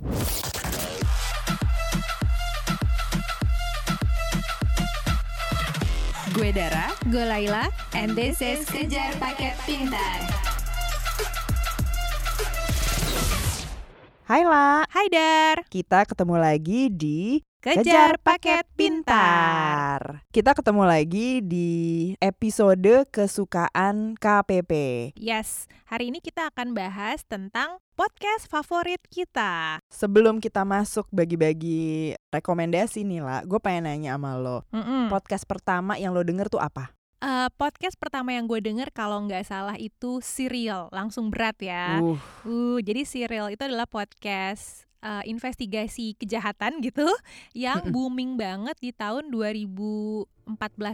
Gue Dara, Gue Laila, and this is Kejar Paket Pintar. Hai La, Hai Dar, kita ketemu lagi di Kejar Paket Pintar. Kita ketemu lagi di episode kesukaan KPP. Yes, hari ini kita akan bahas tentang podcast favorit kita. Sebelum kita masuk bagi-bagi rekomendasi nih La, gue pengen nanya sama lo. Mm-mm. Podcast pertama yang lo denger tuh apa? Eh, podcast pertama yang gue denger kalau nggak salah itu Serial, langsung berat ya. Uh, Uh, jadi Serial itu adalah podcast eh, investigasi kejahatan gitu yang booming banget di tahun 2014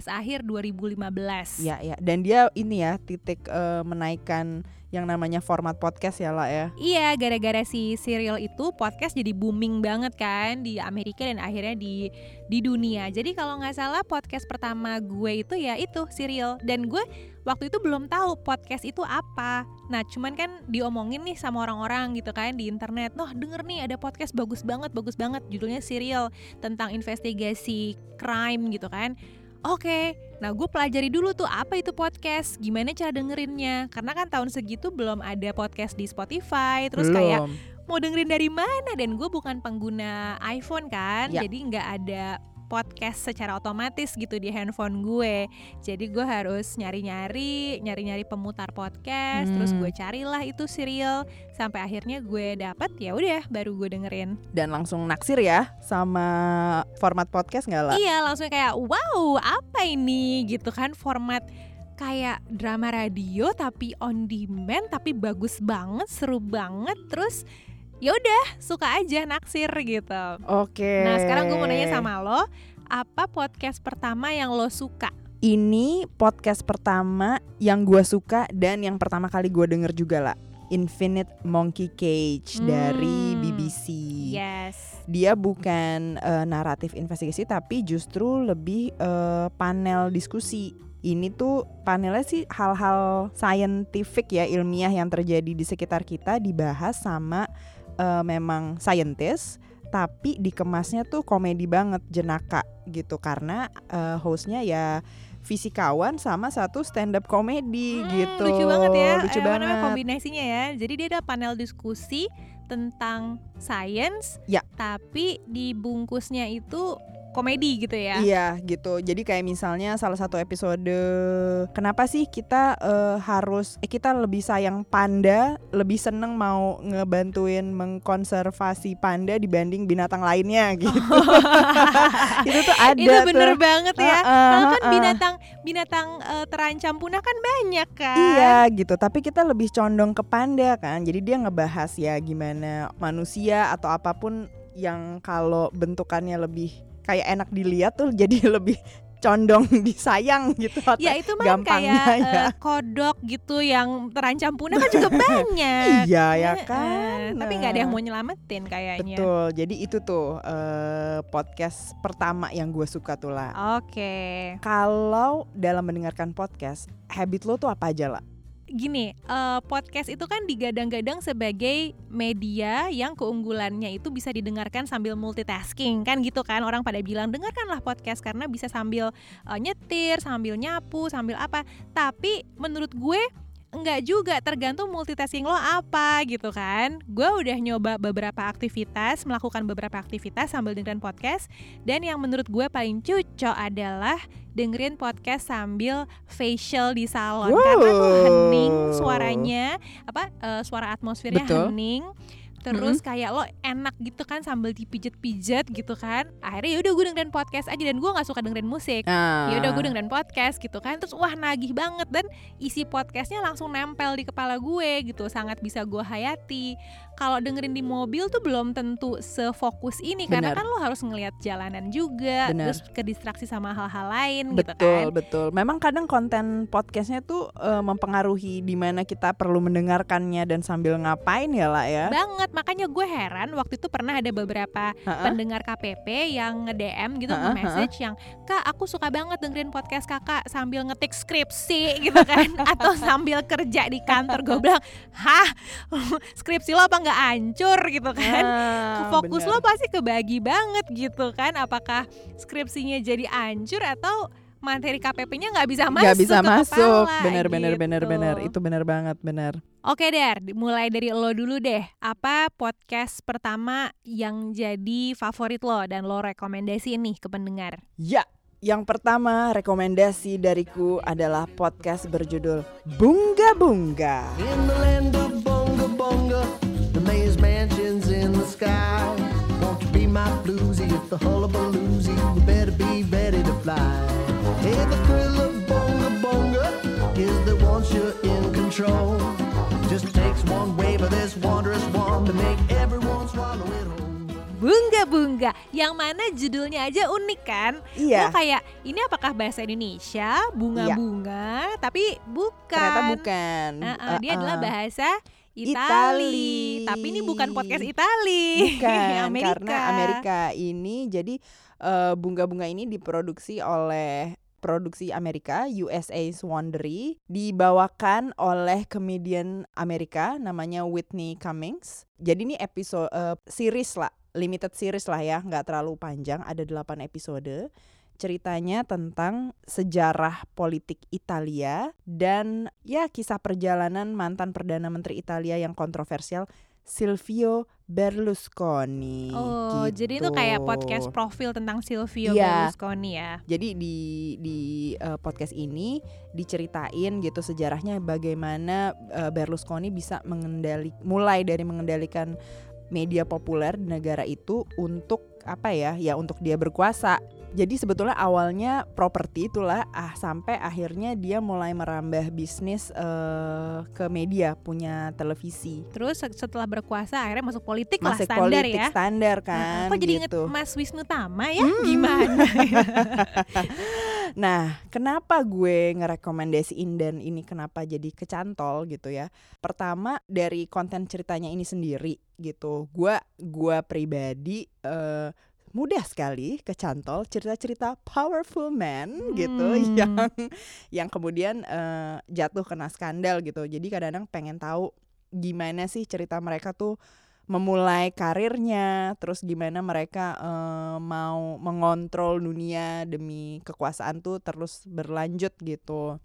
akhir 2015. ya ya. Dan dia ini ya titik eh, menaikkan yang namanya format podcast ya La ya. Iya, gara-gara si Serial itu podcast jadi booming banget kan di Amerika dan akhirnya di di dunia. Jadi kalau nggak salah podcast pertama gue itu ya itu Serial dan gue waktu itu belum tahu podcast itu apa. Nah, cuman kan diomongin nih sama orang-orang gitu kan di internet. Noh, denger nih ada podcast bagus banget, bagus banget judulnya Serial tentang investigasi crime gitu kan. Oke, nah gue pelajari dulu tuh apa itu podcast, gimana cara dengerinnya. Karena kan tahun segitu belum ada podcast di Spotify, terus kayak Belum. mau dengerin dari mana dan gue bukan pengguna iPhone kan Ya. jadi nggak ada podcast secara otomatis gitu di handphone gue. Jadi gue harus nyari-nyari nyari-nyari pemutar podcast terus Hmm. gue carilah itu serial. Sampai akhirnya gue dapet ya udah baru gue dengerin. Dan langsung naksir ya sama format podcast nggak La? iya langsung kayak wow apa ini? Gitu kan format kayak drama radio tapi on demand tapi bagus banget seru banget. Terus ya udah suka aja naksir gitu Oke. Nah sekarang gue mau nanya sama lo, apa podcast pertama yang lo suka? Ini podcast pertama yang gue suka dan yang pertama kali gue denger juga lah. Infinite Monkey Cage dari Hmm. BBC. Yes. Dia bukan eh, naratif investigasi tapi justru lebih eh, panel diskusi. Ini tuh panelnya sih hal-hal scientific ya ilmiah yang terjadi di sekitar kita dibahas sama eh, memang scientist tapi dikemasnya tuh komedi banget jenaka gitu karena eh, hostnya ya fisikawan sama satu stand up komedi Hmm, gitu Lucu banget ya. lucu eh, namanya, banget kombinasinya ya. Jadi dia ada panel diskusi tentang science, Ya. tapi dibungkusnya itu komedi gitu ya. Iya gitu. Jadi kayak misalnya salah satu episode kenapa sih kita eh, harus eh, kita lebih sayang panda, lebih seneng mau ngebantuin mengkonservasi panda dibanding binatang lainnya gitu. itu tuh ada itu bener tuh. banget ya. Heeh, Kalau kan heeh. binatang binatang eh, terancam punah kan banyak kan. Iya gitu, tapi kita lebih condong ke panda kan. Jadi dia ngebahas ya gimana manusia atau apa pun yang kalau bentukannya lebih kayak enak dilihat tuh jadi lebih condong disayang gitu atau Ya itu mah gampangnya kayak ya. eh, kodok gitu yang terancam punah kan juga banyak. Iya ya Heeh, kan. Tapi nggak ada yang Nah, mau nyelamatin kayaknya. Betul. Jadi itu tuh eh, podcast pertama yang gue suka tuh lah. Oke. Kalau dalam mendengarkan podcast, habit lo tuh apa aja lah? Gini, eh, podcast itu kan digadang-gadang sebagai media yang keunggulannya itu bisa didengarkan sambil multitasking kan gitu kan orang pada bilang dengarkanlah podcast karena bisa sambil eh, nyetir, sambil nyapu, sambil apa. Tapi menurut gue enggak juga tergantung multitasking lo apa gitu kan gue udah nyoba beberapa aktivitas melakukan beberapa aktivitas sambil dengerin podcast dan yang menurut gue paling cocok adalah dengerin podcast sambil facial di salon karena tuh Wow. hening suaranya apa eh, suara atmosfernya Betul. hening terus kayak lo enak gitu kan sambil dipijet-pijet gitu kan. Akhirnya ya udah gue dengerin podcast aja dan gue nggak suka dengerin musik. Nah, ya udah gue dengerin podcast gitu kan. Terus wah nagih banget dan isi podcastnya langsung nempel di kepala gue gitu. Sangat bisa gue hayati kalau dengerin di mobil tuh belum tentu sefokus ini karena Benar. kan lo harus ngelihat jalanan juga Benar. terus kedistraksi sama hal-hal lain gitu betul kan betul. Memang kadang konten podcastnya tuh eh, mempengaruhi di mana kita perlu mendengarkannya dan sambil ngapain ya lah ya. banget makanya gue heran waktu itu pernah ada beberapa Ha-ha. pendengar KPP yang nge-DM gitu Ha-ha, nge-message yang kak aku suka banget dengerin podcast kakak sambil ngetik skripsi gitu kan atau sambil kerja di kantor gue bilang hah skripsi lo apa nggak hancur gitu kan Ah, fokus bener. lo pasti kebagi banget gitu kan apakah skripsinya jadi hancur atau materi KPP-nya nggak bisa masuk nggak bisa ke masuk kepala, bener bener bener gitu. bener itu bener banget bener Oke Der, mulai dari lo dulu deh. Apa podcast pertama yang jadi favorit lo dan lo rekomendasi nih ke pendengar? ya yang pertama rekomendasi dariku adalah podcast berjudul Bunga Bunga In the land of bonga bonga, sky. Won't you be my bluesy if the hullabaloozy? You better be ready to fly. Hey, the thrill of bonga bonga is that once you're in control, just takes one wave of this wondrous wand to make everyone swallow it whole. Bunga Bunga, yang mana judulnya aja unik kan? iya Lo kayak ini apakah bahasa Indonesia bunga-bunga, tapi bukan. ternyata bukan Uh-uh, dia Uh-uh. adalah bahasa Itali. Itali. Tapi ini bukan podcast Itali. Bukan, Amerika. karena Amerika ini jadi eh, bunga-bunga ini diproduksi oleh produksi Amerika USA's Wondery dibawakan oleh komedian Amerika namanya Whitney Cummings. Jadi ini episode eh, series lah, limited series lah ya, nggak terlalu panjang, ada 8 episode. Ceritanya tentang sejarah politik Italia dan ya kisah perjalanan mantan perdana menteri Italia yang kontroversial Silvio Berlusconi. Oh, jadi itu gitu. kayak podcast profil tentang Silvio Iya. Berlusconi ya. Jadi di di eh, podcast ini diceritain gitu sejarahnya bagaimana eh, Berlusconi bisa mengendali mulai dari mengendalikan media populer di negara itu untuk apa ya? Ya untuk dia berkuasa. Jadi sebetulnya awalnya properti itulah ah sampai akhirnya dia mulai merambah bisnis eh, ke media punya televisi. Terus se- setelah berkuasa akhirnya masuk politik lah Masuk standar politik ya. standar kan Kok jadi inget gitu. Mas Wisnu Tama ya? Gimana? Nah, kenapa gue ngerekomendasiin dan ini kenapa jadi kecantol gitu ya? Pertama dari konten ceritanya ini sendiri gitu. Gua gua pribadi eh, mudah sekali kecantol cerita-cerita powerful man gitu Hmm. yang yang kemudian eh, jatuh kena skandal gitu. Jadi kadang-kadang pengen tahu gimana sih cerita mereka tuh memulai karirnya, terus gimana mereka eh, mau mengontrol dunia demi kekuasaan tuh terus berlanjut gitu.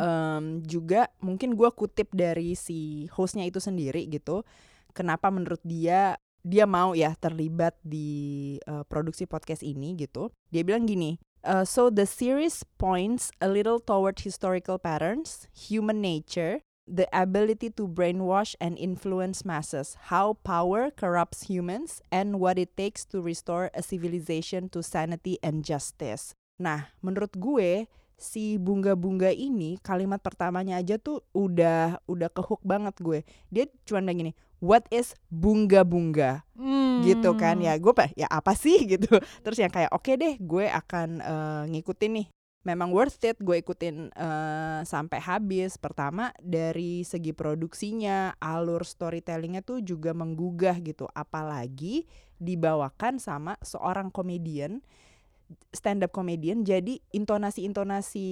Em, juga mungkin gua kutip dari si hostnya itu sendiri gitu. Kenapa menurut dia dia mau ya terlibat di eh, produksi podcast ini gitu. Dia bilang gini. "Uh, so the series points a little toward historical patterns, human nature, the ability to brainwash and influence masses, how power corrupts humans, and what it takes to restore a civilization to sanity and justice. Nah, menurut gue si bunga-bunga ini kalimat pertamanya aja tuh udah udah kehook banget gue. Dia cuma bilang gini, what is bunga-bunga? Hmm. gitu kan ya gue ya apa sih gitu terus yang kayak oke deh gue akan eh, ngikutin nih memang worth it gue ikutin eh, sampai habis. Pertama dari segi produksinya alur storytellingnya tuh juga menggugah gitu. Apalagi dibawakan sama seorang komedian stand up comedian jadi intonasi-intonasi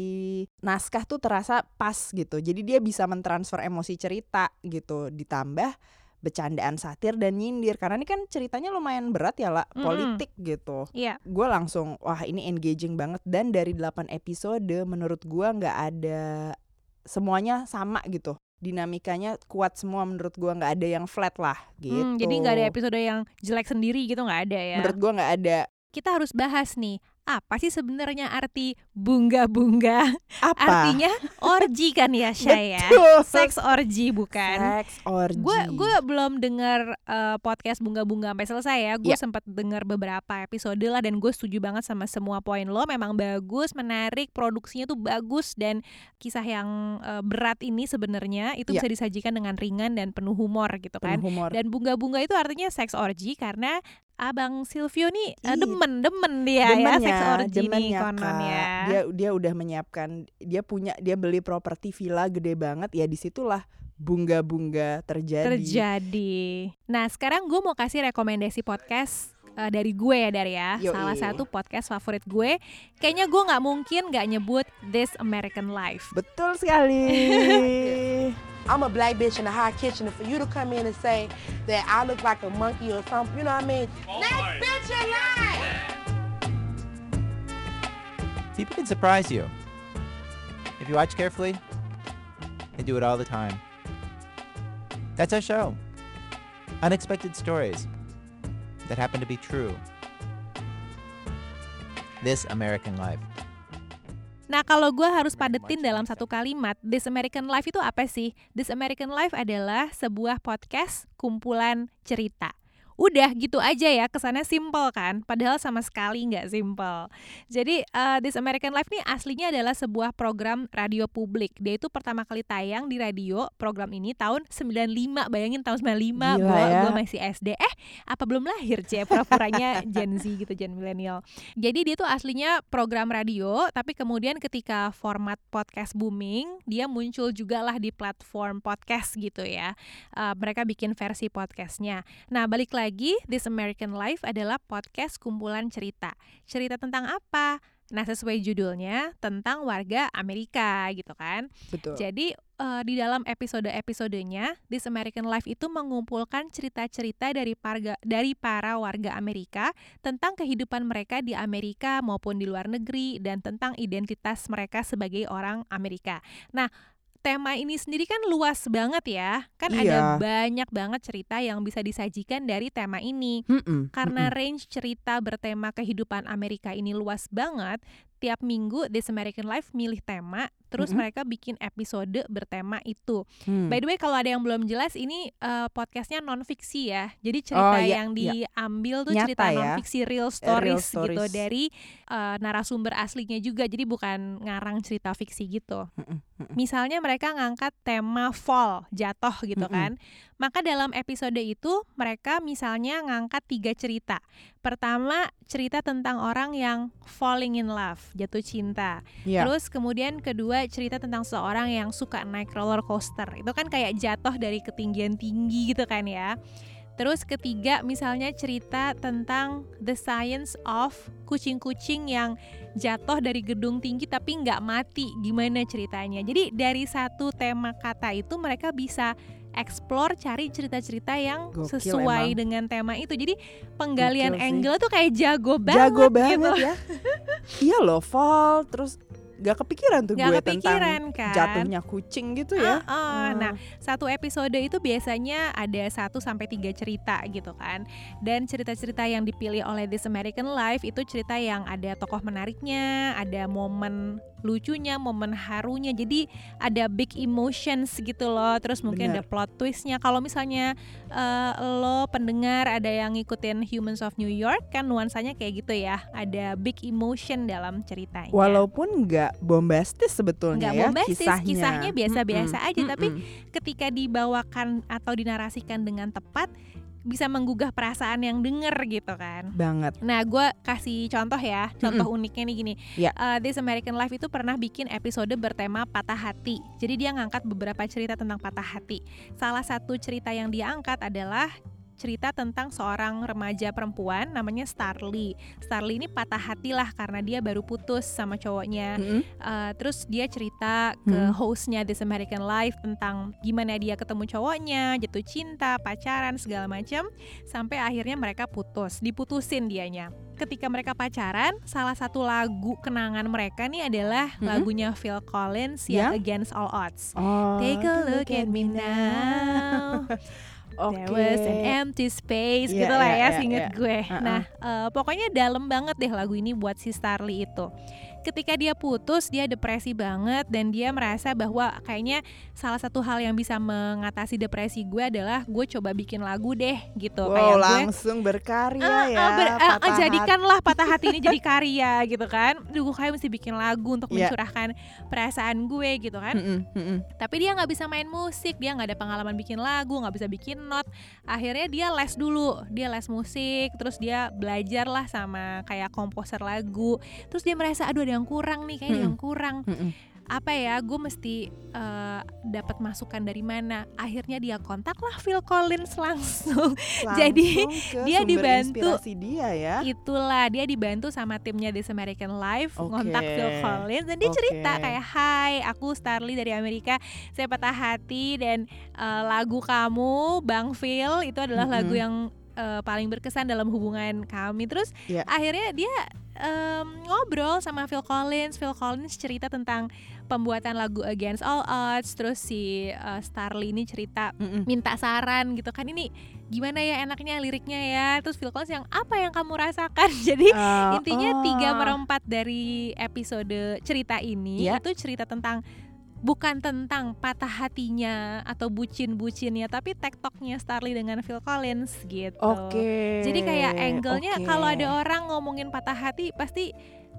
naskah tuh terasa pas gitu. Jadi dia bisa mentransfer emosi cerita gitu. Ditambah bercandaan satir dan nyindir karena ini kan ceritanya lumayan berat ya lah Mm-mm. politik gitu Iya. gue langsung wah ini engaging banget dan dari 8 episode menurut gua nggak ada semuanya sama gitu dinamikanya kuat semua menurut gua nggak ada yang flat lah gitu Hmm, jadi nggak ada episode yang jelek sendiri gitu nggak ada ya. menurut gua nggak ada Kita harus bahas nih apa sih sebenarnya arti bunga-bunga? apa Artinya orgi kan ya saya. Betul. Seks orgi bukan? Seks orgi Gue gue belum dengar eh, podcast bunga-bunga sampai selesai ya. Gue Ya. sempat dengar beberapa episode lah dan gue setuju banget sama semua poin lo. Memang bagus, menarik, produksinya tuh bagus dan kisah yang eh, berat ini sebenarnya itu Ya. bisa disajikan dengan ringan dan penuh humor gitu kan. penuh humor Dan bunga-bunga itu artinya seks orgi karena Abang Silvio nih Ih, demen demen dia ya seks nih demennya, konon Kak. ya. Dia dia udah menyiapkan, dia punya dia beli properti villa gede banget ya di situlah bunga-bunga terjadi. terjadi. Nah sekarang gue mau kasih rekomendasi podcast eh, dari gue ya dari ya. Yoi. Salah satu podcast favorit gue. Kayaknya gue nggak mungkin nggak nyebut This American Life. Betul sekali. I'm a black bitch in a hot kitchen, and for you to come in and say that I look like a monkey or something, you know what I mean? Next bitch in line! People can surprise you. If you watch carefully, they do it all the time. That's our show. Unexpected stories that happen to be true. This American Life. Nah, kalau gue harus padetin dalam satu kalimat, This American Life itu apa sih? This American Life adalah sebuah podcast kumpulan cerita. Udah gitu aja ya, kesannya simple kan? Padahal sama sekali nggak simple. Jadi uh, This American Life nih aslinya adalah sebuah program radio publik. Dia itu pertama kali tayang di radio program ini tahun 95. Bayangin tahun 95 Gila gue ya. gue masih SD. Eh, apa belum lahir, Cie? Pura-puranya Gen Z gitu, Gen milenial. Jadi dia tuh aslinya program radio, tapi kemudian ketika format podcast booming, dia muncul juga lah di platform podcast gitu ya. Uh, mereka bikin versi podcastnya. Nah, balik lagi, This American Life adalah podcast kumpulan cerita. Cerita tentang apa? Nah, sesuai judulnya, tentang warga Amerika gitu kan. Betul. Jadi eh, di dalam episode-episodenya, This American Life itu mengumpulkan cerita-cerita dari parga, dari para warga Amerika tentang kehidupan mereka di Amerika maupun di luar negeri dan tentang identitas mereka sebagai orang Amerika. Nah, tema ini sendiri kan luas banget ya. Kan ada Iya. banyak banget cerita yang bisa disajikan dari tema ini. Mm-mm, Karena mm-mm. range cerita bertema kehidupan Amerika ini luas banget, tiap minggu This American Life milih tema, terus Mm-mm. mereka bikin episode bertema itu. Hmm. By the way, kalau ada yang belum jelas, ini eh, podcastnya non fiksi ya. Jadi cerita Oh, iya, yang iya. diambil tuh Nyata cerita ya. non fiksi real real stories, gitu stories. dari eh, narasumber aslinya juga. Jadi bukan ngarang cerita fiksi gitu. Mm-mm, mm-mm. Misalnya mereka ngangkat tema fall, jatuh gitu kan. Mm-mm. Maka dalam episode itu mereka misalnya ngangkat tiga cerita. Pertama, cerita tentang orang yang falling in love, jatuh cinta. Iya. Terus kemudian kedua, cerita tentang seorang yang suka naik roller coaster. Itu kan kayak jatuh dari ketinggian tinggi gitu kan ya. Terus ketiga, misalnya cerita tentang the science of kucing-kucing yang jatuh dari gedung tinggi tapi nggak mati. Gimana ceritanya? Jadi dari satu tema kata itu mereka bisa explore cari cerita-cerita yang Gokil sesuai emang. dengan tema itu. Jadi penggalian Gokil sih. angle tuh kayak jago banget Jago banget gitu. ya. iya loh, fall terus gak kepikiran tuh Nggak gue kepikiran tentang kan? jatuhnya kucing gitu ya. Ah, ah. Nah, satu episode itu biasanya ada 1 sampai tiga cerita gitu kan. Dan cerita-cerita yang dipilih oleh This American Life itu cerita yang ada tokoh menariknya, ada momen lucunya, momen harunya. Jadi ada big emotions gitu loh. Terus mungkin ada Bener. plot twistnya. Kalau misalnya eh, lo pendengar ada yang ngikutin Humans of New York kan nuansanya kayak gitu ya. Ada big emotion dalam ceritanya. Walaupun nggak bombastis sebetulnya Nggak ya bombastis, kisahnya. kisahnya biasa-biasa Mm-mm, aja, tapi mm-mm. ketika dibawakan atau dinarasikan dengan tepat bisa menggugah perasaan yang denger gitu kan. banget. Nah, gue kasih contoh ya, contoh uniknya nih gini. Ya. Eh, This American Life itu pernah bikin episode bertema patah hati. Jadi dia ngangkat beberapa cerita tentang patah hati. Salah satu cerita yang dia angkat adalah cerita tentang seorang remaja perempuan namanya Starly. Starly ini patah hati lah karena dia baru putus sama cowoknya. Mm-mm. Uh, terus dia cerita ke Hmm. hostnya This American Life tentang gimana dia ketemu cowoknya, jatuh cinta, pacaran segala macam, sampai akhirnya mereka putus, diputusin dianya. Ketika mereka pacaran, salah satu lagu kenangan mereka nih adalah Mm-mm. lagunya Phil Collins Ya. yang Against All Odds. Oh, Take a look at me now. Oke. There was an empty space Iya, gitu lah iya, ya iya, seinget iya. gue. Uh-uh. Nah, eh, pokoknya dalam banget deh lagu ini buat si Starly itu. Ketika dia putus, dia depresi banget dan dia merasa bahwa kayaknya salah satu hal yang bisa mengatasi depresi gue adalah gue coba bikin lagu deh gitu. Wow, Kayak gue langsung berkarya Ah, ya. ah, ber- ah, patah jadikanlah patah hati ini jadi karya gitu kan. Duh, gue kayak mesti bikin lagu untuk Iya. mencurahkan perasaan gue gitu kan. hati. Mm-mm, mm-mm. Tapi dia nggak bisa main musik, dia nggak ada pengalaman bikin lagu, nggak bisa bikin not. Akhirnya dia les dulu, dia les musik, terus dia belajar lah sama kayak komposer lagu. Terus dia merasa aduh ada yang kurang nih, kayaknya ada Mm-mm. yang kurang. Mm-mm. apa ya gue mesti eh, dapat masukan dari mana akhirnya dia kontak lah Phil Collins langsung Jadi, Langsung ke dia dibantu. dia ya. itulah dia dibantu sama timnya This American Life Oke. ngontak Phil Collins dan dia Oke. cerita kayak Hai aku Starly dari Amerika saya patah hati dan eh, lagu kamu Bang Phil itu adalah Mm-mm. lagu yang eh, paling berkesan dalam hubungan kami terus Iya. akhirnya dia em, ngobrol sama Phil Collins Phil Collins cerita tentang pembuatan lagu Against All Odds terus si eh, Starly ini cerita Mm-mm. minta saran gitu kan ini gimana ya enaknya liriknya ya terus Phil Collins yang apa yang kamu rasakan jadi Ah, intinya tiga ah. perempat dari episode cerita ini Iya. itu cerita tentang bukan tentang patah hatinya atau bucin-bucinnya tapi tektoknya Starly dengan Phil Collins gitu Oke. jadi kayak angle-nya oke. kalau ada orang ngomongin patah hati pasti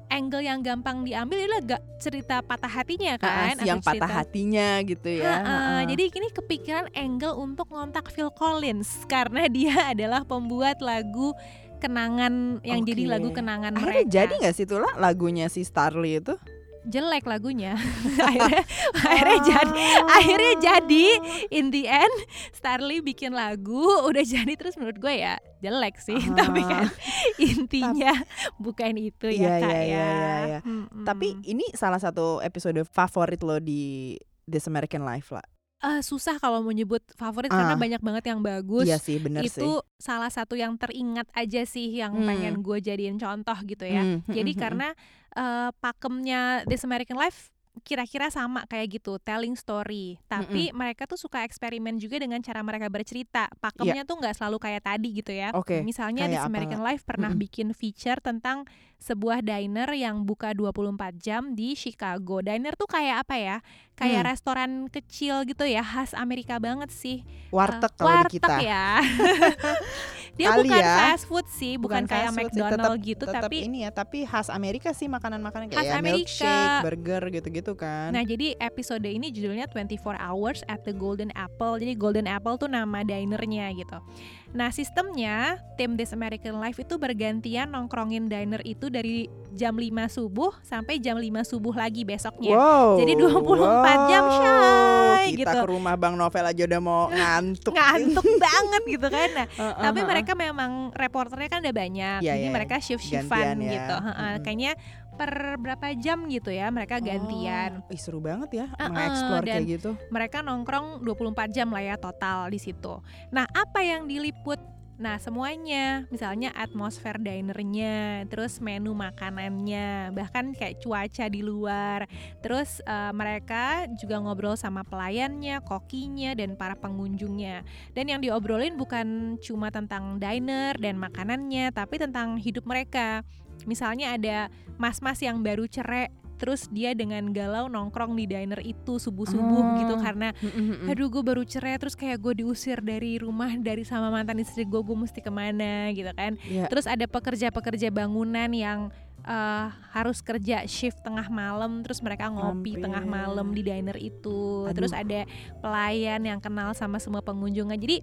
angle yang gampang diambil adalah gak cerita patah hatinya Ah, kan yang patah hatinya gitu ya. Ha-ha, Ha-ha. Jadi ini kepikiran angle untuk ngontak Phil Collins karena dia adalah pembuat lagu kenangan yang jadi Oke. lagu kenangan akhirnya mereka. jadi nggak sih tuh lah lagunya si Starly itu? Jelek lagunya. akhirnya akhirnya jadi akhirnya jadi in the end Starly bikin lagu udah jadi terus menurut gue ya jelek sih Ah. tapi kan intinya bukan itu Iya, ya kak iya, ya. iya, iya, iya. Mm-mm. Tapi ini salah satu episode favorit lo di This American Life lah. Eh, susah kalau mau nyebut favorit karena Ah. banyak banget yang bagus. Iya sih, bener sih. itu salah satu yang teringat aja sih yang Hmm. pengen gue jadiin contoh gitu ya. Hmm, hmm, Jadi hmm, karena eh, pakemnya This American Life kira-kira sama kayak gitu, telling story. Tapi mereka tuh suka eksperimen juga dengan cara mereka bercerita. Pakemnya tuh nggak selalu kayak tadi gitu ya. Iya. Oke, Misalnya kayak apa? American Life pernah Mm-mm. bikin feature tentang sebuah diner yang buka 24 jam di Chicago. Diner tuh kayak apa ya? Kayak Hmm. restoran kecil gitu ya, khas Amerika banget sih. Warteg Eh, kalau di warteg kita. ya. Dia Kali bukan ya. fast food sih, bukan, kayak food sih, McDonald tetep- gitu, tetep tapi ini ya, tapi khas Amerika sih makanan-makanan Khas kayak Amerika. milkshake, burger gitu-gitu kan. Nah, jadi episode ini judulnya 24 Hours at the Golden Apple. Jadi Golden Apple tuh nama dinernya gitu. Nah, sistemnya tim This American Life itu bergantian nongkrongin diner itu dari jam 5 subuh sampai jam 5 subuh lagi besoknya. Wow. Jadi 24 jam shy Kita gitu. ke rumah Bang Novel aja udah mau ngantuk. Ngantuk banget gitu kan. Nah, Heeh, tapi heeh. Mereka memang reporternya kan udah banyak. Iya, jadi iya, mereka shift-shiftan gantian ya. gitu. Heeh, Mm-mm. Kayaknya per berapa jam gitu ya mereka gantian. Oh, ih seru banget ya Heeh, mengeksplor kayak gitu. mereka nongkrong 24 jam lah ya total di situ. Nah, apa yang diliput? Nah, semuanya, misalnya atmosfer dinernya, terus menu makanannya, bahkan kayak cuaca di luar. Terus eh, mereka juga ngobrol sama pelayannya, kokinya, dan para pengunjungnya. Dan yang diobrolin bukan cuma tentang diner dan makanannya, tapi tentang hidup mereka. Misalnya ada mas-mas yang baru cerai terus dia dengan galau nongkrong di diner itu subuh-subuh Oh. gitu karena aduh gue baru cerai terus kayak gue diusir dari rumah dari sama mantan istri gue gue mesti ke mana gitu kan Iya. terus ada pekerja-pekerja bangunan yang eh, harus kerja shift tengah malam terus mereka ngopi Ampun. tengah malam di diner itu Aduh. terus ada pelayan yang kenal sama semua pengunjungnya jadi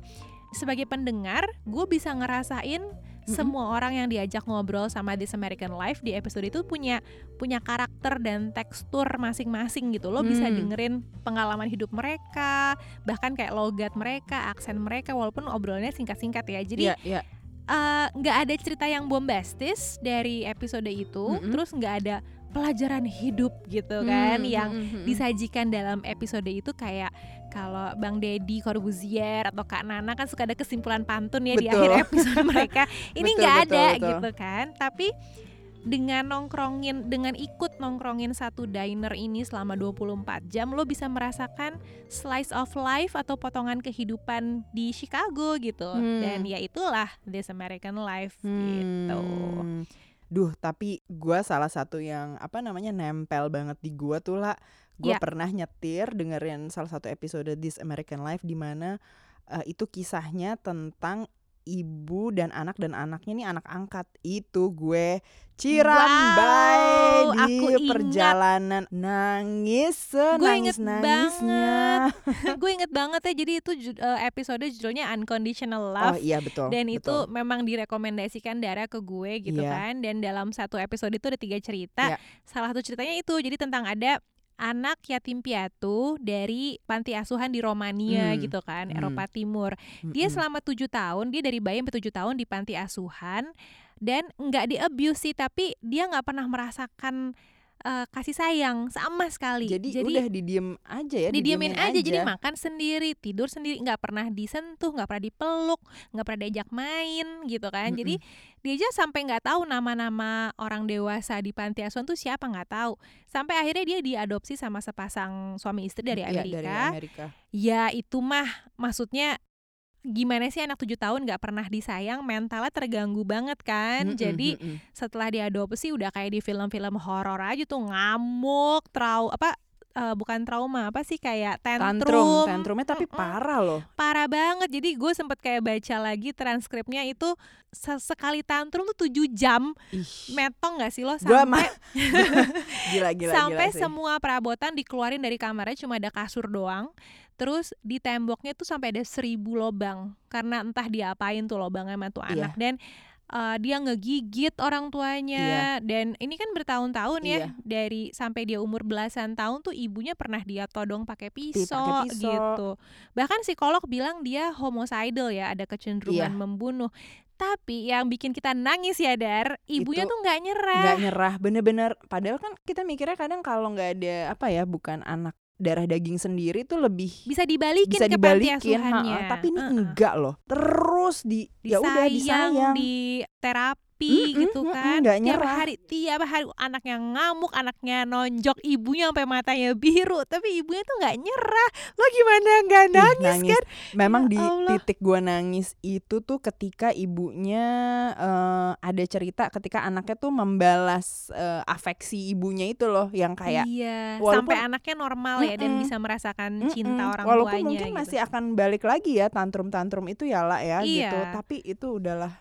sebagai pendengar gue bisa ngerasain semua orang yang diajak ngobrol sama This American Life di episode itu punya punya karakter dan tekstur masing-masing gitu lo bisa Hmm. dengerin pengalaman hidup mereka bahkan kayak logat mereka aksen mereka walaupun obrolannya singkat-singkat ya jadi Iya, iya. eh, nggak ada cerita yang bombastis dari episode itu Mm-mm. terus nggak ada pelajaran hidup gitu kan Hmm, yang hmm, hmm, hmm. disajikan dalam episode itu kayak kalau Bang Deddy Corbuzier atau Kak Nana kan suka ada kesimpulan pantun ya di Betul. akhir episode mereka ini Betul, nggak betul, ada betul. gitu kan tapi dengan nongkrongin dengan ikut nongkrongin satu diner ini selama 24 jam lo bisa merasakan slice of life atau potongan kehidupan di Chicago gitu Hmm. dan ya itulah This American Life gitu Hmm. Duh, tapi gua salah satu yang apa namanya nempel banget di gua tuh lah. Gua Ya. pernah nyetir dengerin salah satu episode This American Life di mana eh, itu kisahnya tentang ibu dan anak dan anaknya nih anak angkat itu gue Cirambai Wow, di aku ingat. perjalanan nangis Gue inget nangis nangisnya gue inget banget ya jadi itu eh, episode judulnya Unconditional oh Love iya betul dan itu betul. memang direkomendasikan Dara ke gue gitu Iya. kan dan dalam satu episode itu ada tiga cerita Iya. salah satu ceritanya itu jadi tentang ada anak yatim piatu dari panti asuhan di Romania Hmm, gitu kan, hmm. Eropa Timur. Dia Mm-mm. selama tujuh tahun, dia dari bayi sampai tujuh tahun di panti asuhan dan nggak di abuse sih, tapi dia nggak pernah merasakan eh, kasih sayang sama sekali. jadi, udah didiem aja ya didiemin aja, jadi makan sendiri tidur sendiri nggak pernah disentuh nggak pernah dipeluk nggak pernah diajak main gitu kan. Jadi dia aja sampai nggak tahu nama-nama orang dewasa di panti asuhan tuh siapa nggak tahu. Sampai akhirnya dia diadopsi sama sepasang suami istri dari Iya, Amerika. Dari Amerika. Ya itu mah maksudnya gimana sih anak tujuh tahun nggak pernah disayang mentalnya terganggu banget kan. Mm-mm, jadi setelah diadopsi udah kayak di film-film horor aja tuh ngamuk trau apa eh, bukan trauma apa sih kayak tantrum, tantrum. tantrumnya tapi Mm-mm. parah loh. Parah banget. Jadi gue sempet kayak baca lagi transkripnya itu sesekali tantrum tuh 7 jam. Ih, metong gak sih lo? Sampai gila gila sampai gila sih. semua perabotan dikeluarin dari kamarnya cuma ada kasur doang. Terus di temboknya tuh sampai ada seribu lobang karena entah diapain tuh lobangnya sama tuh Iya. anak. Dan uh, dia ngegigit orang tuanya dan ini kan bertahun-tahun ya Iya. dari sampai dia umur belasan tahun tuh ibunya pernah dia todong pakai pisau, pisau. gitu bahkan psikolog bilang dia homicidal ya ada kecenderungan Iya. membunuh tapi yang bikin kita nangis ya dar ibunya Itu tuh nggak nyerah nggak nyerah bener-bener padahal kan kita mikirnya kadang kalau nggak ada apa ya bukan anak darah daging sendiri tuh lebih bisa dibalikin bisa ke dibalikin ha-ha. asuhannya. tapi ini Heeh. enggak loh terus di ya udah disayang di terapi Mm-mm, gitu mm-mm, kan nggak tiap nyerah. hari tiap hari anaknya ngamuk anaknya nonjok ibunya sampai matanya biru tapi ibunya tuh nggak nyerah lo gimana nggak Ih, nangis, kan Memang Ya di Allah. titik gua nangis itu tuh ketika ibunya eh, ada cerita ketika anaknya tuh membalas eh, afeksi ibunya itu loh yang kayak iya walaupun- sampai anaknya normal ya dan bisa merasakan Mm-mm. cinta orang Walaupun tuanya mungkin gitu. masih akan balik lagi ya tantrum-tantrum itu ya lah ya gitu. Iya. Tapi itu udahlah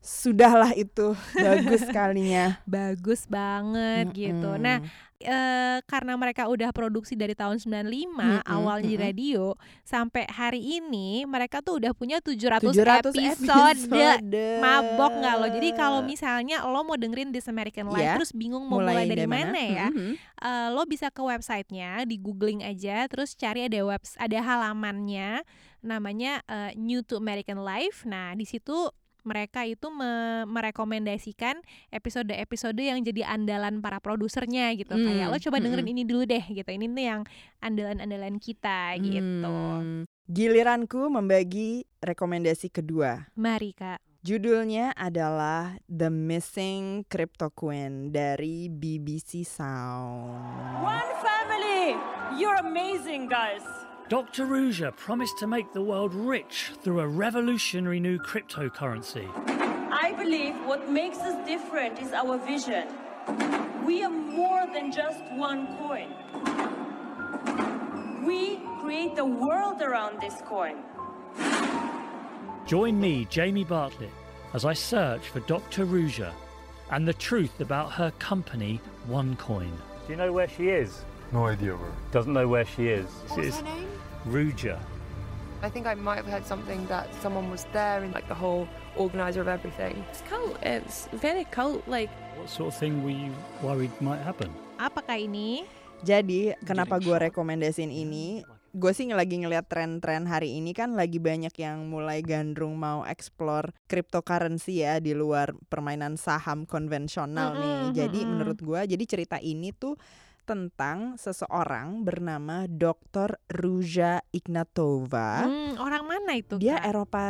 sudahlah itu bagus sekalinya bagus banget gitu nah eh, karena mereka udah produksi dari tahun 95 Mm-mm, awalnya di mm-mm. radio sampai hari ini mereka tuh udah punya 700, 700 episode. Mabok nggak lo? Jadi kalau misalnya lo mau dengerin This American Life Iya. terus bingung mau mulai, dari mana, ya? Mhm. eh, lo bisa ke websitenya, di googling aja, terus cari ada webs ada halamannya, namanya eh, New to American Life. Nah di situ mereka itu me- merekomendasikan episode-episode yang jadi andalan para produsernya gitu. Kayak Hmm, lo coba dengerin mm-mm. ini dulu deh gitu. Ini nih yang andalan-andalan kita gitu. Hmm. Giliranku membagi rekomendasi kedua. Mari kak. Judulnya adalah The Missing Crypto Queen dari BBC Sound. One family! You're amazing, guys. Dr. Ruja promised to make the world rich through a revolutionary new cryptocurrency. I believe what makes us different is our vision. We are more than just one coin. We create the world around this coin. Join me, Jamie Bartlett, as I search for Dr. Ruja and the truth about her company, OneCoin. Do you know where she is? No idea where. Doesn't know where she is. What's It's her name? Ruja. I think I might have heard something that someone was there and like the whole organizer of everything. It's cult. It's very cult like. What sort of thing were you worried might happen? Apakah ini? Jadi kenapa gue rekomendasiin ini? Gue sih lagi ngeliat tren-tren hari ini kan lagi banyak yang mulai gandrung mau explore cryptocurrency ya di luar permainan saham konvensional nih. Jadi menurut gue, jadi cerita ini tuh tentang seseorang bernama Dr. Ruja Ignatova. Hmm, orang mana itu? Dia Kak? Eropa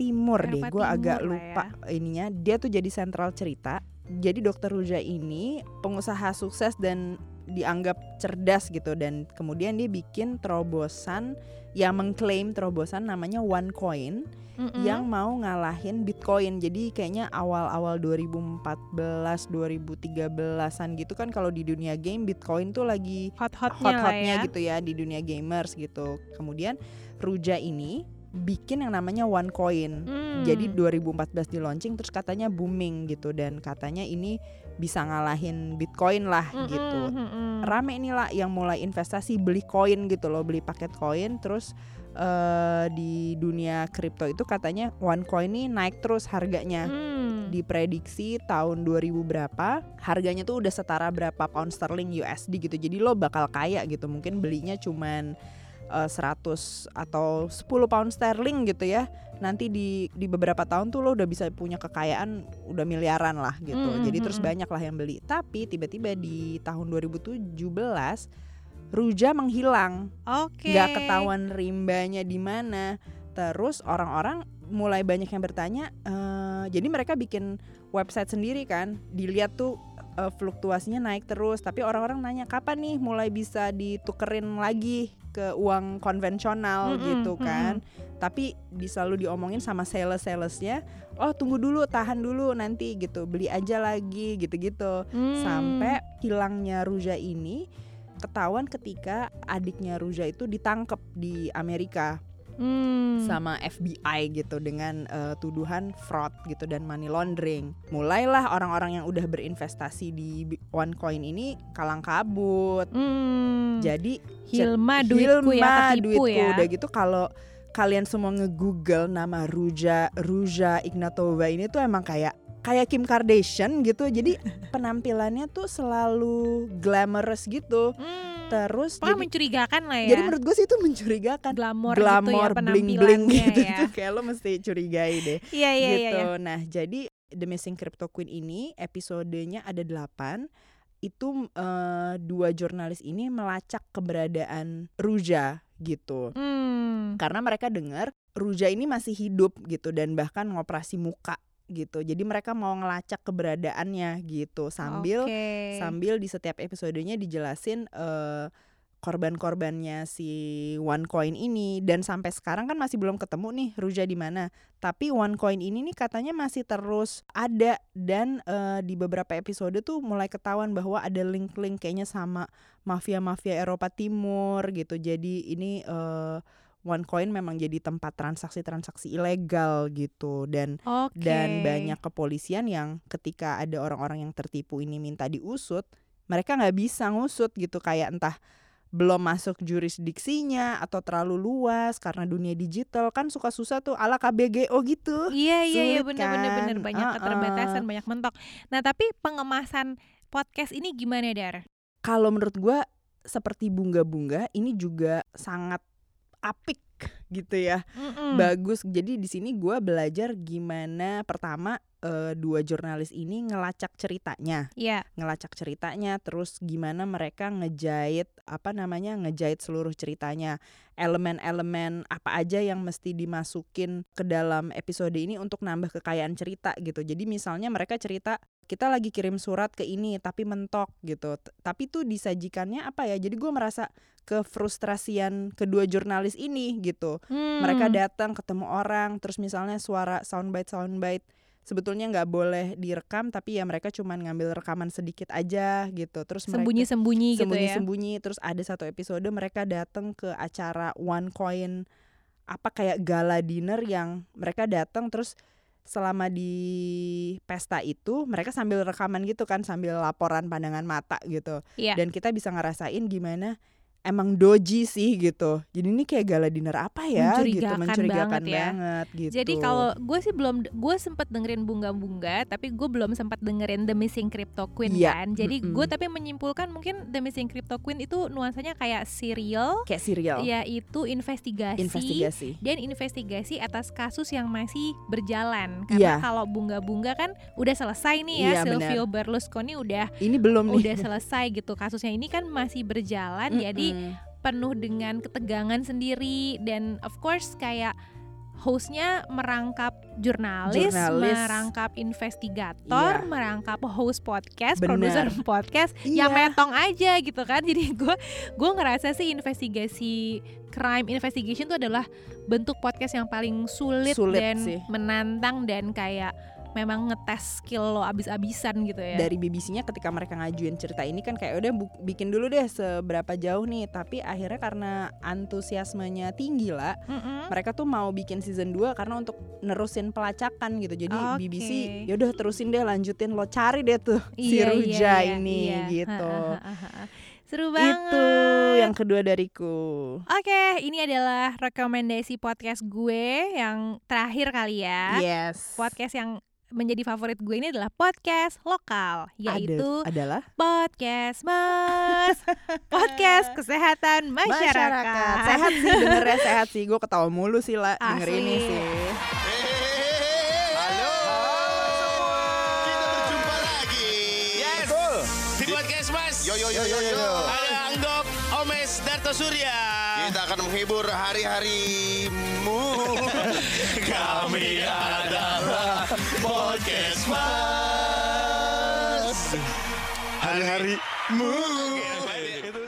Timur deh, Eropa gue agak lupa ininya. Dia tuh jadi sentral cerita. Jadi Dokter Ruja ini pengusaha sukses dan dianggap cerdas gitu dan kemudian dia bikin terobosan yang mengklaim terobosan namanya OneCoin Mm-mm. yang mau ngalahin Bitcoin. Jadi kayaknya awal-awal 2014, 2013-an gitu kan kalau di dunia game Bitcoin tuh lagi hot-hotnya hot-hotnya ya. gitu ya di dunia gamers gitu. Kemudian Ruja ini bikin yang namanya OneCoin. Hmm. Jadi 2014 di launching terus katanya booming gitu dan katanya ini bisa ngalahin Bitcoin lah Mm-mm, gitu. mm-mm. Rame nih lah yang mulai investasi beli koin gitu loh, beli paket koin terus eh di dunia kripto itu katanya OneCoin ini naik terus harganya. Hmm. diprediksi tahun 2000 berapa harganya tuh udah setara berapa pound sterling USD gitu jadi lo bakal kaya gitu mungkin belinya cuman eh, 100 atau 10 pound sterling gitu ya. Nanti di di beberapa tahun tuh lo udah bisa punya kekayaan udah miliaran lah gitu. Mm, jadi mm, terus banyak lah yang beli. Tapi tiba-tiba di tahun 2017 Ruja menghilang. Oke. nggak ketahuan rimbanya di mana. Terus orang-orang mulai banyak yang bertanya, eh, jadi mereka bikin website sendiri kan, dilihat tuh eh, fluktuasinya naik terus. Tapi orang-orang nanya kapan nih mulai bisa ditukerin lagi ke uang konvensional Mm-mm, gitu kan. Tapi di- selalu diomongin sama sales-salesnya, oh tunggu dulu, tahan dulu nanti gitu, beli aja lagi gitu-gitu Hmm. sampai hilangnya Ruja ini ketahuan ketika adiknya Ruja itu ditangkap di Amerika Hmm. sama FBI gitu dengan eh, tuduhan fraud gitu dan money laundering. Mulailah orang-orang yang udah berinvestasi di OneCoin ini kalang kabut. Hmm. Jadi Hilma duitku ya ketipu duitku. ya. Udah gitu kalau kalian semua nge-google nama Ruja Ruja Ignatova ini tuh emang kayak kayak Kim Kardashian gitu. Jadi penampilannya tuh selalu glamorous gitu. Hmm. Terus Pokoknya jadi, mencurigakan lah ya. jadi menurut gue sih itu mencurigakan. glamor, Glamor gitu ya bling bling penampilannya gitu ya. tuh kayak lo mesti curigai deh Iya iya iya. gitu. iya. Nah, jadi The Missing Crypto Queen ini episodenya ada 8 itu eh, dua jurnalis ini melacak keberadaan Ruja gitu. Hmm. Karena mereka dengar Ruja ini masih hidup gitu dan bahkan ngoperasi muka gitu. Jadi mereka mau ngelacak keberadaannya gitu sambil Oke. sambil di setiap episodenya dijelasin eh, korban-korbannya si OneCoin ini dan sampai sekarang kan masih belum ketemu nih Ruja di mana. Tapi OneCoin ini nih katanya masih terus ada dan eh, di beberapa episode tuh mulai ketahuan bahwa ada link-link kayaknya sama mafia-mafia Eropa Timur gitu. Jadi ini eh, OneCoin memang jadi tempat transaksi-transaksi ilegal gitu dan Oke. dan banyak kepolisian yang ketika ada orang-orang yang tertipu ini minta diusut mereka nggak bisa ngusut gitu kayak entah belum masuk jurisdiksinya atau terlalu luas karena dunia digital kan suka susah tuh ala KBGO gitu Iya iya iya bener kan? bener banyak Uh-uh. keterbatasan banyak mentok. Nah tapi pengemasan podcast ini gimana Dar? kalau menurut gua seperti bunga-bunga ini juga sangat apik gitu ya. Mm-mm. bagus. Jadi di sini gua belajar gimana pertama eh, dua jurnalis ini ngelacak ceritanya. Iya. ngelacak ceritanya terus gimana mereka ngejahit apa namanya ngejahit seluruh ceritanya. Elemen-elemen apa aja yang mesti dimasukin ke dalam episode ini untuk nambah kekayaan cerita gitu. Jadi misalnya mereka cerita kita lagi kirim surat ke ini tapi mentok gitu. T- tapi tuh disajikannya apa ya? Jadi gue merasa kefrustrasian kedua jurnalis ini gitu mereka Hmm. datang ketemu orang terus misalnya suara soundbite soundbite sebetulnya nggak boleh direkam tapi ya mereka cuman ngambil rekaman sedikit aja gitu terus mereka sembunyi-sembunyi gitu ya. sembunyi-sembunyi terus ada satu episode mereka datang ke acara one coin apa kayak gala dinner yang mereka datang terus selama di pesta itu mereka sambil rekaman gitu kan sambil laporan pandangan mata gitu Iya. dan kita bisa ngerasain gimana emang doji sih gitu jadi ini kayak gala dinner apa ya gitu Mencurigakan mencurigakan banget ya. banget gitu Jadi kalau gue sih belum, gue sempet dengerin bunga-bunga, tapi gue belum sempat dengerin The Missing Crypto Queen Iya, kan. Jadi mm-mm. gue tapi menyimpulkan mungkin The Missing Crypto Queen itu nuansanya kayak serial, kayak serial yaitu investigasi, investigasi dan investigasi atas kasus yang masih berjalan. Karena Iya. kalau bunga-bunga kan udah selesai nih ya, Iya, Silvio Berlusconi udah ini belum nih udah selesai gitu kasusnya ini kan masih berjalan. Jadi Mm-mm. penuh dengan ketegangan sendiri dan of course kayak hostnya merangkap jurnalis, Jurnalis. merangkap investigator, Iya. merangkap host podcast, produser podcast, Iya. yang metong aja gitu kan. Jadi gue gue ngerasa sih investigasi crime investigation itu adalah bentuk podcast yang paling sulit, Sulit dan sih. menantang dan kayak memang ngetes skill lo abis-abisan gitu ya. dari BBC-nya ketika mereka ngajuin cerita ini kan kayak udah bikin dulu deh seberapa jauh nih tapi akhirnya karena antusiasmenya tinggi lah Mm-mm. mereka tuh mau bikin season 2 karena untuk nerusin pelacakan gitu jadi Oke. BBC yaudah terusin deh lanjutin lo cari deh tuh si Iya, iya, Ruja iya, ini iya. gitu Ha, ha, ha, ha. Seru banget. itu yang kedua dariku Oke, ini adalah rekomendasi podcast gue yang terakhir kali ya. yes Podcast yang menjadi favorit gue ini adalah podcast lokal yaitu Ada, adalah podcast Mas podcast kesehatan masyarakat. Sehat sih dengernya sehat sih. Gue ketawa mulu sih lah denger ini sih. Halo. Kita berjumpa lagi. Yes. Di podcast Mas. Yo yo yo yo yo. Anggok Darto Surya. Kita akan menghibur hari-harimu. Kami adalah podcast Mas. Hari-harimu.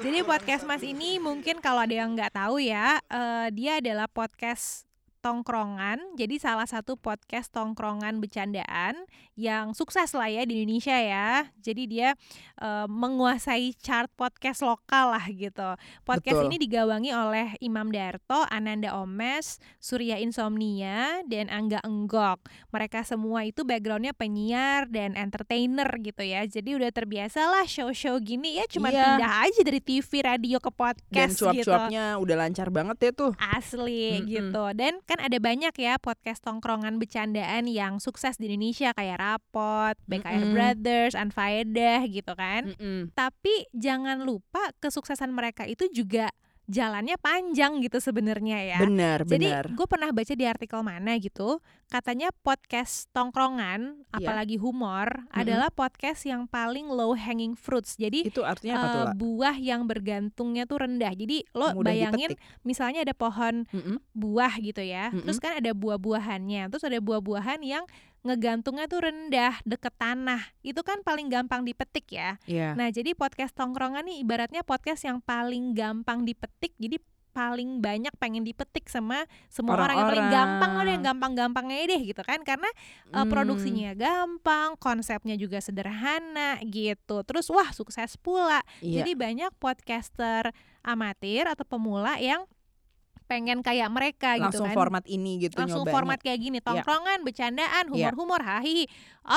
Jadi podcast Mas ini mungkin kalau ada yang nggak tahu ya, eh, dia adalah podcast tongkrongan. Jadi salah satu podcast tongkrongan bercandaan yang sukses lah ya di Indonesia ya. Jadi dia eh, menguasai chart podcast lokal lah gitu. Podcast Betul. ini digawangi oleh Imam Darto, Ananda Omes, Surya Insomnia, dan Angga Enggok. Mereka semua itu backgroundnya penyiar dan entertainer gitu ya. Jadi udah terbiasa lah show-show gini ya cuma Iya. pindah aja dari TV, radio ke Dan podcast gitu. cuap-cuapnya udah lancar banget ya tuh. Asli Mm-mm. gitu. Dan kan ada banyak ya podcast tongkrongan bercandaan yang sukses di Indonesia kayak Rapot, BKR Mm-mm. Brothers, Anfaedah gitu kan. Mm-mm. Tapi jangan lupa kesuksesan mereka itu juga jalannya panjang gitu sebenarnya ya. Benar, Jadi gue pernah baca di artikel mana gitu, katanya podcast tongkrongan, Iya. apalagi humor, adalah podcast yang paling low hanging fruits. Jadi Itu artinya apa tuh, La? buah yang bergantungnya tuh rendah. Jadi lo Mudah bayangin dipetik. misalnya ada pohon Mm-mm. buah gitu ya, Mm-mm. terus kan ada buah-buahannya, terus ada buah-buahan yang ngegantungnya tuh rendah deket tanah. Itu kan paling gampang dipetik ya. Iya. Nah, jadi podcast tongkrongan nih ibaratnya podcast yang paling gampang dipetik. Jadi paling banyak pengen dipetik sama semua orang yang paling gampang ada yang gampang-gampangnya deh gitu kan karena uh, Hmm. produksinya gampang, konsepnya juga sederhana gitu. Terus wah sukses pula. Iya. Jadi banyak podcaster amatir atau pemula yang pengen kayak mereka gitu Langsung kan. format ini gitu Langsung nyobanya. format kayak gini, tongkrongan, bercandaan, Iya. humor-humor, hahi.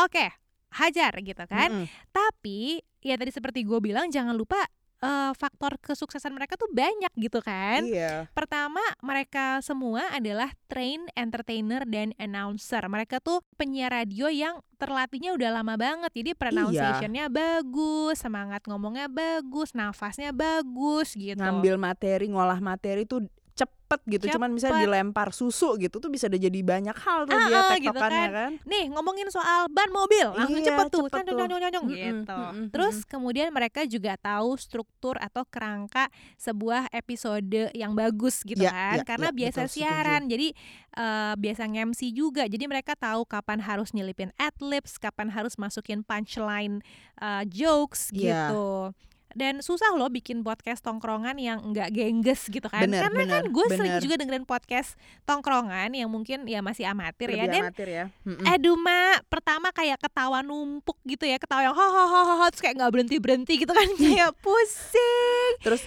Oke, hajar gitu kan. Mm-mm. Tapi ya tadi seperti gue bilang jangan lupa eh, faktor kesuksesan mereka tuh banyak gitu kan. Iya. Pertama, mereka semua adalah train entertainer dan announcer. Mereka tuh penyiar radio yang terlatihnya udah lama banget. Jadi Iya. pronunciationnya bagus, semangat ngomongnya bagus, nafasnya bagus gitu. Ngambil materi, ngolah materi tuh cepet gitu. Cuman misalnya Cepet. dilempar susu gitu tuh bisa udah jadi banyak hal tuh Ah, dia ah, gitu kan. kan. Nih ngomongin soal ban mobil langsung Iya, cepet tuh, cepet cong, tuh. gitu. Terus kemudian mereka juga tahu struktur atau kerangka sebuah episode yang bagus gitu Ya, kan, ya, karena ya, biasa betul, setuju. siaran, jadi eh, biasa nge-MC juga, jadi mereka tahu kapan harus nyelipin adlibs, kapan harus masukin punchline eh, jokes Iya. gitu. Dan susah loh bikin podcast tongkrongan yang enggak gengges gitu kan. Bener, Karena kan bener, gue sering juga dengerin podcast tongkrongan yang mungkin ya masih amatir ya. Lebih Dan amatir ya. Aduh mak, pertama kayak ketawa numpuk gitu ya, ketawa yang hahaha terus kayak nggak berhenti berhenti gitu kan kayak pusing. Terus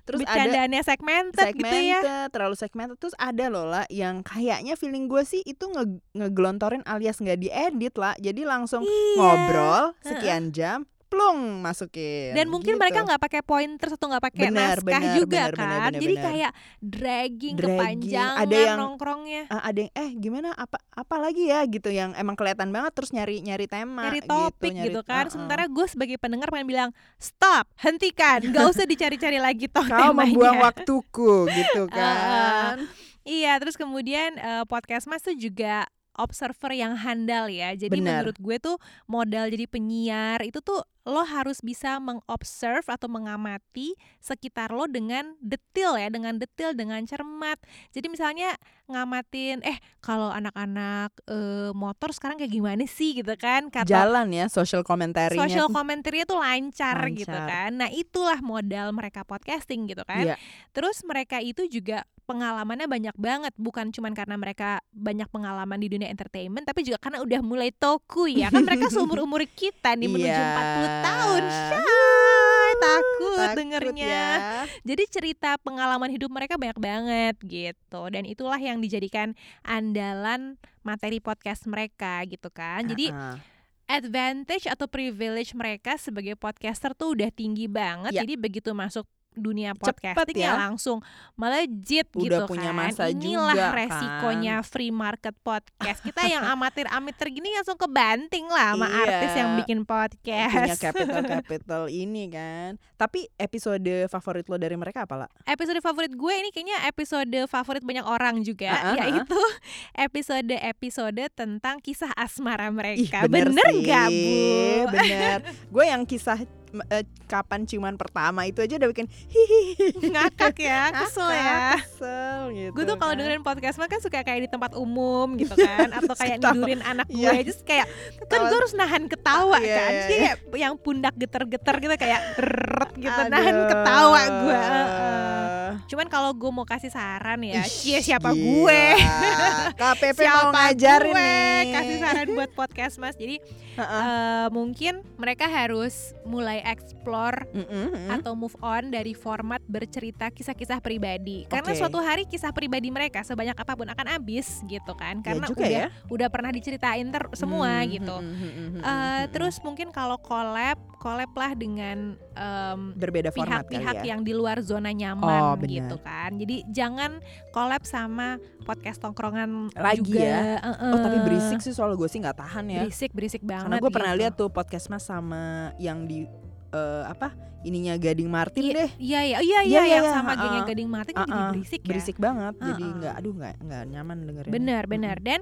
terus ada Bercandaannya segmented, gitu ya. segmented, terlalu segmented terus ada loh lah yang kayaknya feeling gue sih itu nge ngegelontorin alias nggak diedit lah jadi langsung Iya. ngobrol sekian jam plung masukin Dan mungkin gitu. mereka nggak pakai pointer atau nggak pakai Benar, naskah benar, juga benar, kan, benar, benar, jadi benar. kayak dragging, Dragging, kepanjangan ada yang- nongkrongnya. Ah, ada yang eh gimana apa apa lagi ya gitu yang emang kelihatan banget terus nyari nyari tema nyari topik nyari- gitu, kan. Ah, ah. Sementara gue sebagai pendengar pengen bilang stop, hentikan, gak usah dicari-cari lagi toh kau temanya. membuang waktuku gitu kan Iya, terus kemudian eh, podcast Mas tuh juga observer yang handal ya. Jadi Benar. menurut gue tuh modal jadi penyiar itu tuh lo harus bisa mengobserve atau mengamati sekitar lo dengan detil ya, dengan detil, dengan cermat. Jadi misalnya ngamatin eh kalau anak-anak eh, motor sekarang kayak gimana sih gitu kan kata jalan ya social commentary-nya social tuh. komentarnya tuh lancar, gitu Lancar. kan. Nah, itulah modal mereka podcasting gitu kan. Iya. Terus mereka itu juga pengalamannya banyak banget, bukan cuman karena mereka banyak pengalaman di dunia entertainment, tapi juga karena udah mulai toku ya. Kan mereka seumur-umur kita nih menuju Iya. 40 tahun. Shay, takut, Takut dengernya. ya. Jadi cerita pengalaman hidup mereka banyak banget gitu. Dan itulah yang dijadikan andalan materi podcast mereka gitu kan. Jadi Ah, ah. advantage atau privilege mereka sebagai podcaster tuh udah tinggi banget. Ya. Jadi begitu masuk dunia podcasting ya. langsung melejit Udah gitu punya kan. masa Inilah juga, kan. resikonya free market podcast. Kita yang amatir-amatir gini langsung kebanting lah sama Iya. artis yang bikin punya podcast. capital capital ini kan. Tapi episode favorit lo dari mereka apa lah? episode favorit gue ini kayaknya episode favorit banyak orang juga ah. yaitu episode-episode tentang kisah asmara Ih, mereka. bener, sih. gak Bu? Bener. Gue yang kisah eh, kapan ciuman pertama itu aja udah bikin hihihi Ngakak ya, kesel ya. kesel gitu. Gue tuh kalau kan. dengerin podcast mah kan suka kayak di tempat umum gitu kan Atau kayak Ketawa. nidurin anak gue Iya. Terus kayak kan gue harus nahan ketawa Iya, kan iya, Jadi iya. kayak yang pundak geter-geter gitu kayak gitu Aduh. Nahan ketawa gue heeh. Cuman kalau gue mau kasih saran ya Cie siapa gila. gue KPP Siapa mau ngajarin gue nih. kasih saran buat podcast mas jadi Heeh. eh, mungkin mereka harus mulai explore Mm-mm, mm-mm. atau move on dari format bercerita kisah-kisah pribadi karena Oke. suatu hari kisah pribadi mereka sebanyak apa pun akan habis gitu kan karena juga udah ya. udah pernah diceritain ter semua Hmm, gitu hmm, hmm, hmm, hmm, Eh, hmm, hmm. terus mungkin kalau collab collab lah dengan em, berbeda format pihak-pihak ya. yang di luar zona Oh, nyaman benar. gitu kan. Jadi jangan collab sama podcast tongkrongan Lagi juga. ya. Heeh. Oh tapi berisik sih soal gue sih nggak tahan ya. Berisik, berisik banget. Karena gue pernah gitu. lihat tuh podcast mas sama yang di eh, apa ininya Gading Martin Iya, deh. Iya, iya, iya, Iya, iya, iya, yang iya, sama gengnya heeh. Gading Martin kan jadi berisik ya. berisik banget. Jadi Uh-uh. nggak, aduh nggak nggak nyaman dengerin. Benar, benar. Dan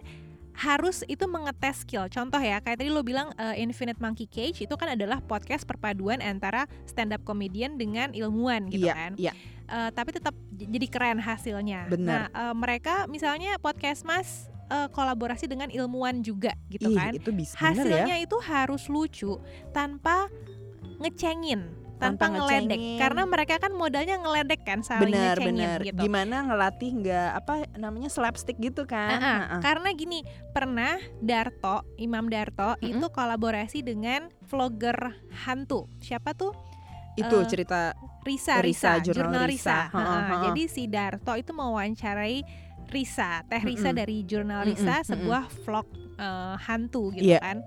harus itu mengetes skill. Contoh ya, kayak tadi lo bilang eh, Infinite Monkey Cage itu kan adalah podcast perpaduan antara stand up comedian dengan ilmuwan gitu Iya, kan. iya. Eh, tapi tetap jadi keren hasilnya. Benar. Nah, eh, mereka misalnya podcast Mas eh, kolaborasi dengan ilmuwan juga gitu Ih, kan. itu bisa ya. Hasilnya itu harus lucu tanpa ngecengin, tanpa, Tanpa ngeledek. Karena mereka kan modalnya ngeledek kan, saling ngecengin benar. gitu. Gimana ngelatih nggak apa namanya slapstick gitu kan? Ah, ah. Heeh. Karena gini, pernah Darto, Imam Darto Mm-mm. itu kolaborasi dengan vlogger hantu. Siapa tuh? Itu Eh, cerita Risa, Risa, Risa, jurnal jurnal Risa. Risa. Heeh, Ha-ha. heeh. Jadi si Darto itu mewawancarai Risa, Teh Risa Mm-mm. dari jurnal Risa, mm-mm. sebuah vlog eh, hantu gitu Iya. kan.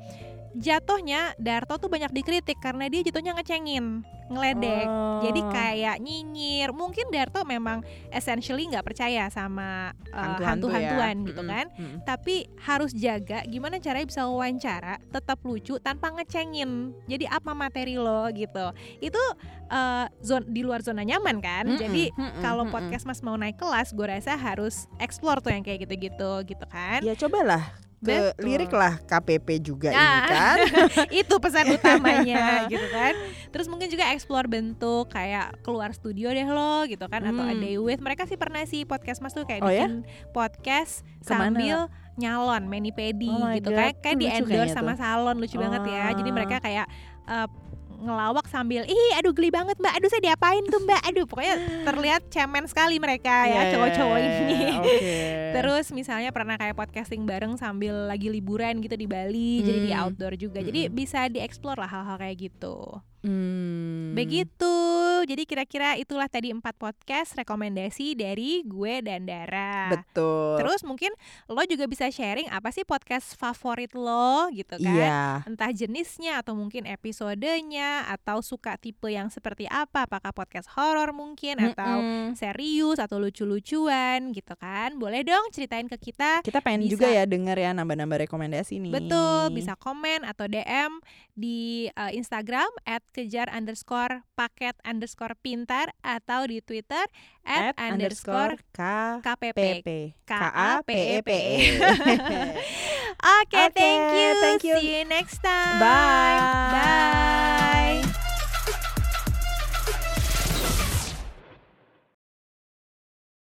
Jatuhnya Darto tuh banyak dikritik karena dia jatuhnya ngecengin, ngeledek. Jadi Oh. kayak nyinyir. Mungkin Darto memang essentially nggak percaya sama eh, Hantu-hantu ya. hantu-hantuan gitu kan mm-mm. tapi harus jaga gimana caranya bisa wawancara tetap lucu tanpa ngecengin jadi apa materi lo gitu itu eh, zon di luar zona nyaman kan Mm-mm, jadi mm-mm, kalau mm-mm. podcast mas mau naik kelas gue rasa harus explore tuh yang kayak gitu-gitu gitu kan Ya cobalah ke Betul. lirik lah KPP juga ini Ah. kan. itu pesan utamanya gitu kan terus mungkin juga explore bentuk kayak keluar studio deh lo gitu kan atau a Hmm. day with mereka sih pernah sih podcast mas tuh kayak Oh ya? bikin podcast Ke mana? sambil nyalon mani pedi Oh gitu God, tuh kayak di endorse sama tuh. salon lucu banget ya jadi Ah. mereka kayak eh, ngelawak sambil ih aduh geli banget mbak aduh saya diapain tuh mbak aduh pokoknya terlihat cemen sekali mereka Iya, ya iya, cowok-cowok iya, ini Oke. Terus misalnya pernah kayak podcasting bareng sambil lagi liburan gitu di Bali, jadi di Hmm. outdoor juga. Jadi bisa dieksplor lah hal-hal kayak gitu. Hmm. Begitu. Jadi kira-kira itulah tadi empat podcast rekomendasi dari gue dan Dara. Betul. Terus mungkin lo juga bisa sharing apa sih podcast favorit lo gitu kan? Iya. Entah jenisnya atau mungkin episodenya atau suka tipe yang seperti apa? Apakah podcast horor mungkin atau Mm-mm. serius atau lucu-lucuan gitu kan? Boleh dong ceritain ke kita. Kita pengen Bisa. juga ya denger ya nambah-nambah rekomendasi nih. Betul, bisa komen atau DM di uh, Instagram at kejar underscore paket underscore pintar atau di Twitter at, At underscore K KPP. PP. K A P E P E. Oke, Oke, thank you. thank you. See you next time. Bye. Bye.